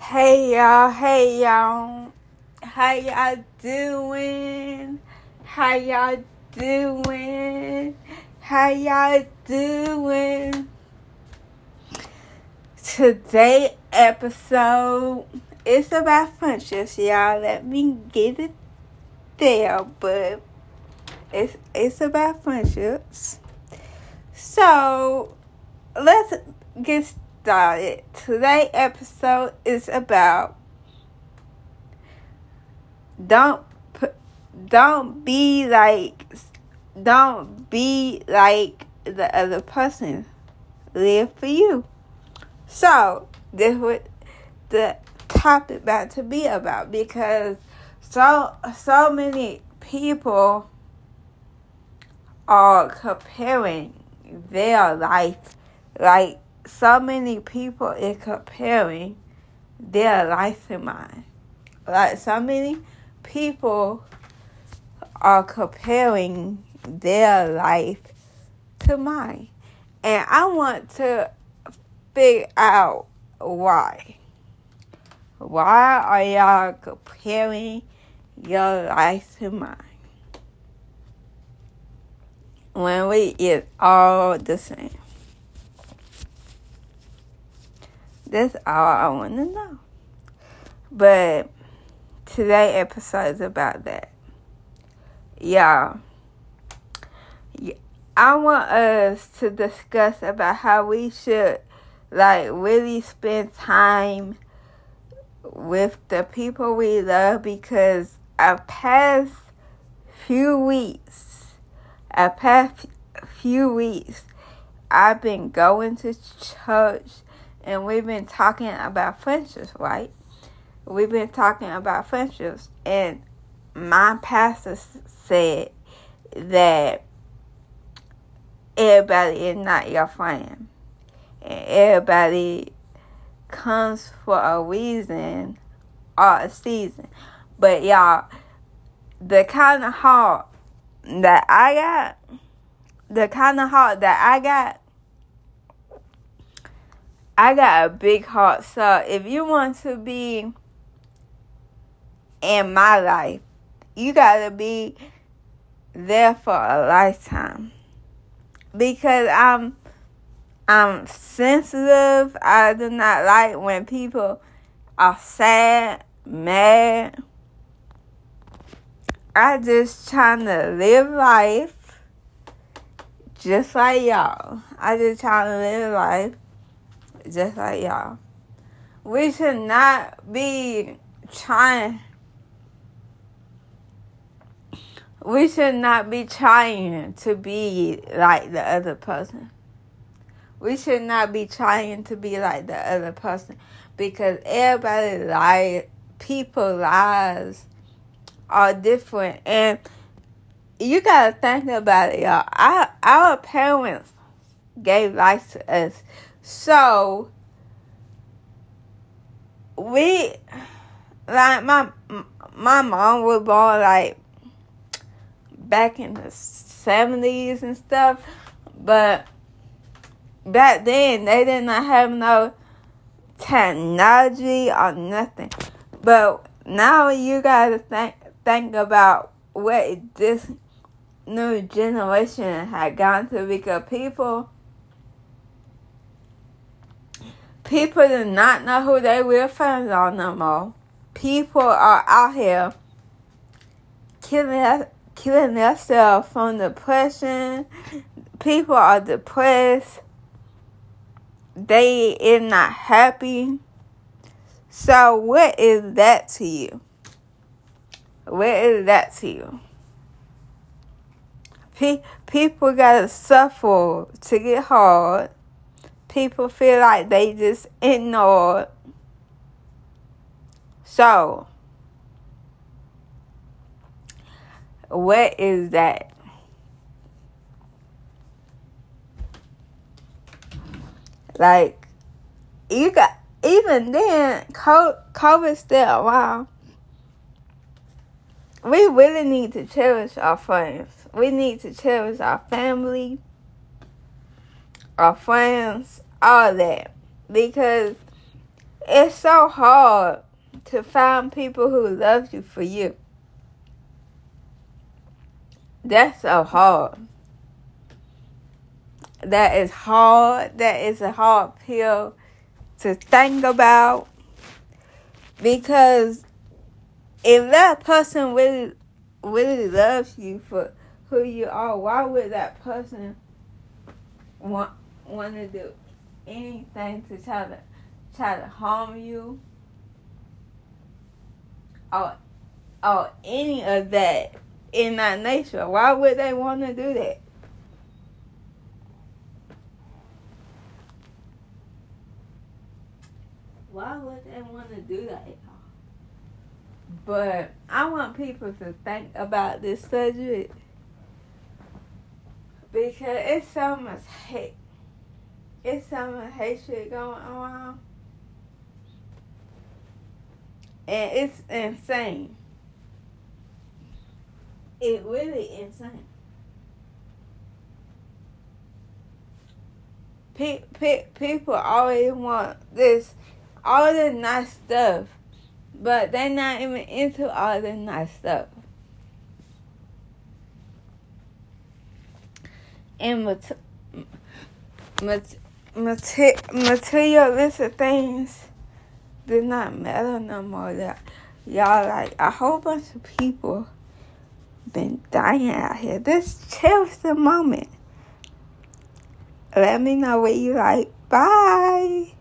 Hey y'all, hey y'all. How y'all doing? How y'all doing? How y'all doing? Today episode is about friendships, y'all. Let me get it there, but it's it's about friendships. So let's get started. Today episode is about don't don't be like don't be like the other person. Live for you. So this what the topic about to be about because so so many people are comparing their life like so many people is comparing their life to mine. Like so many people are comparing their life to mine. And I want to figure out why. Why are y'all comparing your life to mine? When we is all the same. That's all I want to know. But today episode is about that. Y'all, I want us to discuss about how we should like really spend time with the people we love because our past few weeks, our past few weeks, I've been going to church and we've been talking about friendships, right? We've been talking about friendships, and my pastor said that everybody is not your friend, and everybody comes for a reason or a season. But y'all, the kind of heart that I got, the kind of heart that I got I got a big heart. So if you want to be in my life, you got to be there for a lifetime. Because I'm I'm sensitive. I do not like when people are sad, mad. I just trying to live life just like y'all. I just trying to live life just like y'all. We should not be trying. We should not be trying to be like the other person. We should not be trying to be like the other person because everybody lie, people lives are different and you gotta think about it, y'all. Our, our parents gave life to us so we like my my mom was born like back in the seventies and stuff, but back then they did not have no technology or nothing. But now you gotta think think about what this new generation had gone through because people People do not know who they real friends are no more. People are out here killing killing themselves from depression. People are depressed. They is not happy. So what is that to you? What is that to you? Pe- people gotta suffer to get hard people feel like they just ignored. So, what is that? Like, you got, even then, COVID still around. We really need to cherish our friends. We need to cherish our family our friends, all that. Because it's so hard to find people who love you for you. That's so hard. That is hard. That is a hard pill to think about. Because if that person really really loves you for who you are, why would that person want want to do anything to try to try to harm you or or any of that in that nature? Why would they want to do that? Why would they want to do that? But I want people to think about this subject because it's so much hate. It's some much hatred going on. And it's insane. It really insane. Pe- pe- people always want this, all this nice stuff but they're not even into all the nice stuff. And mat- mat- materialistic things do not matter no more. That y'all like a whole bunch of people been dying out here. This cherish the moment. Let me know what you like. Bye.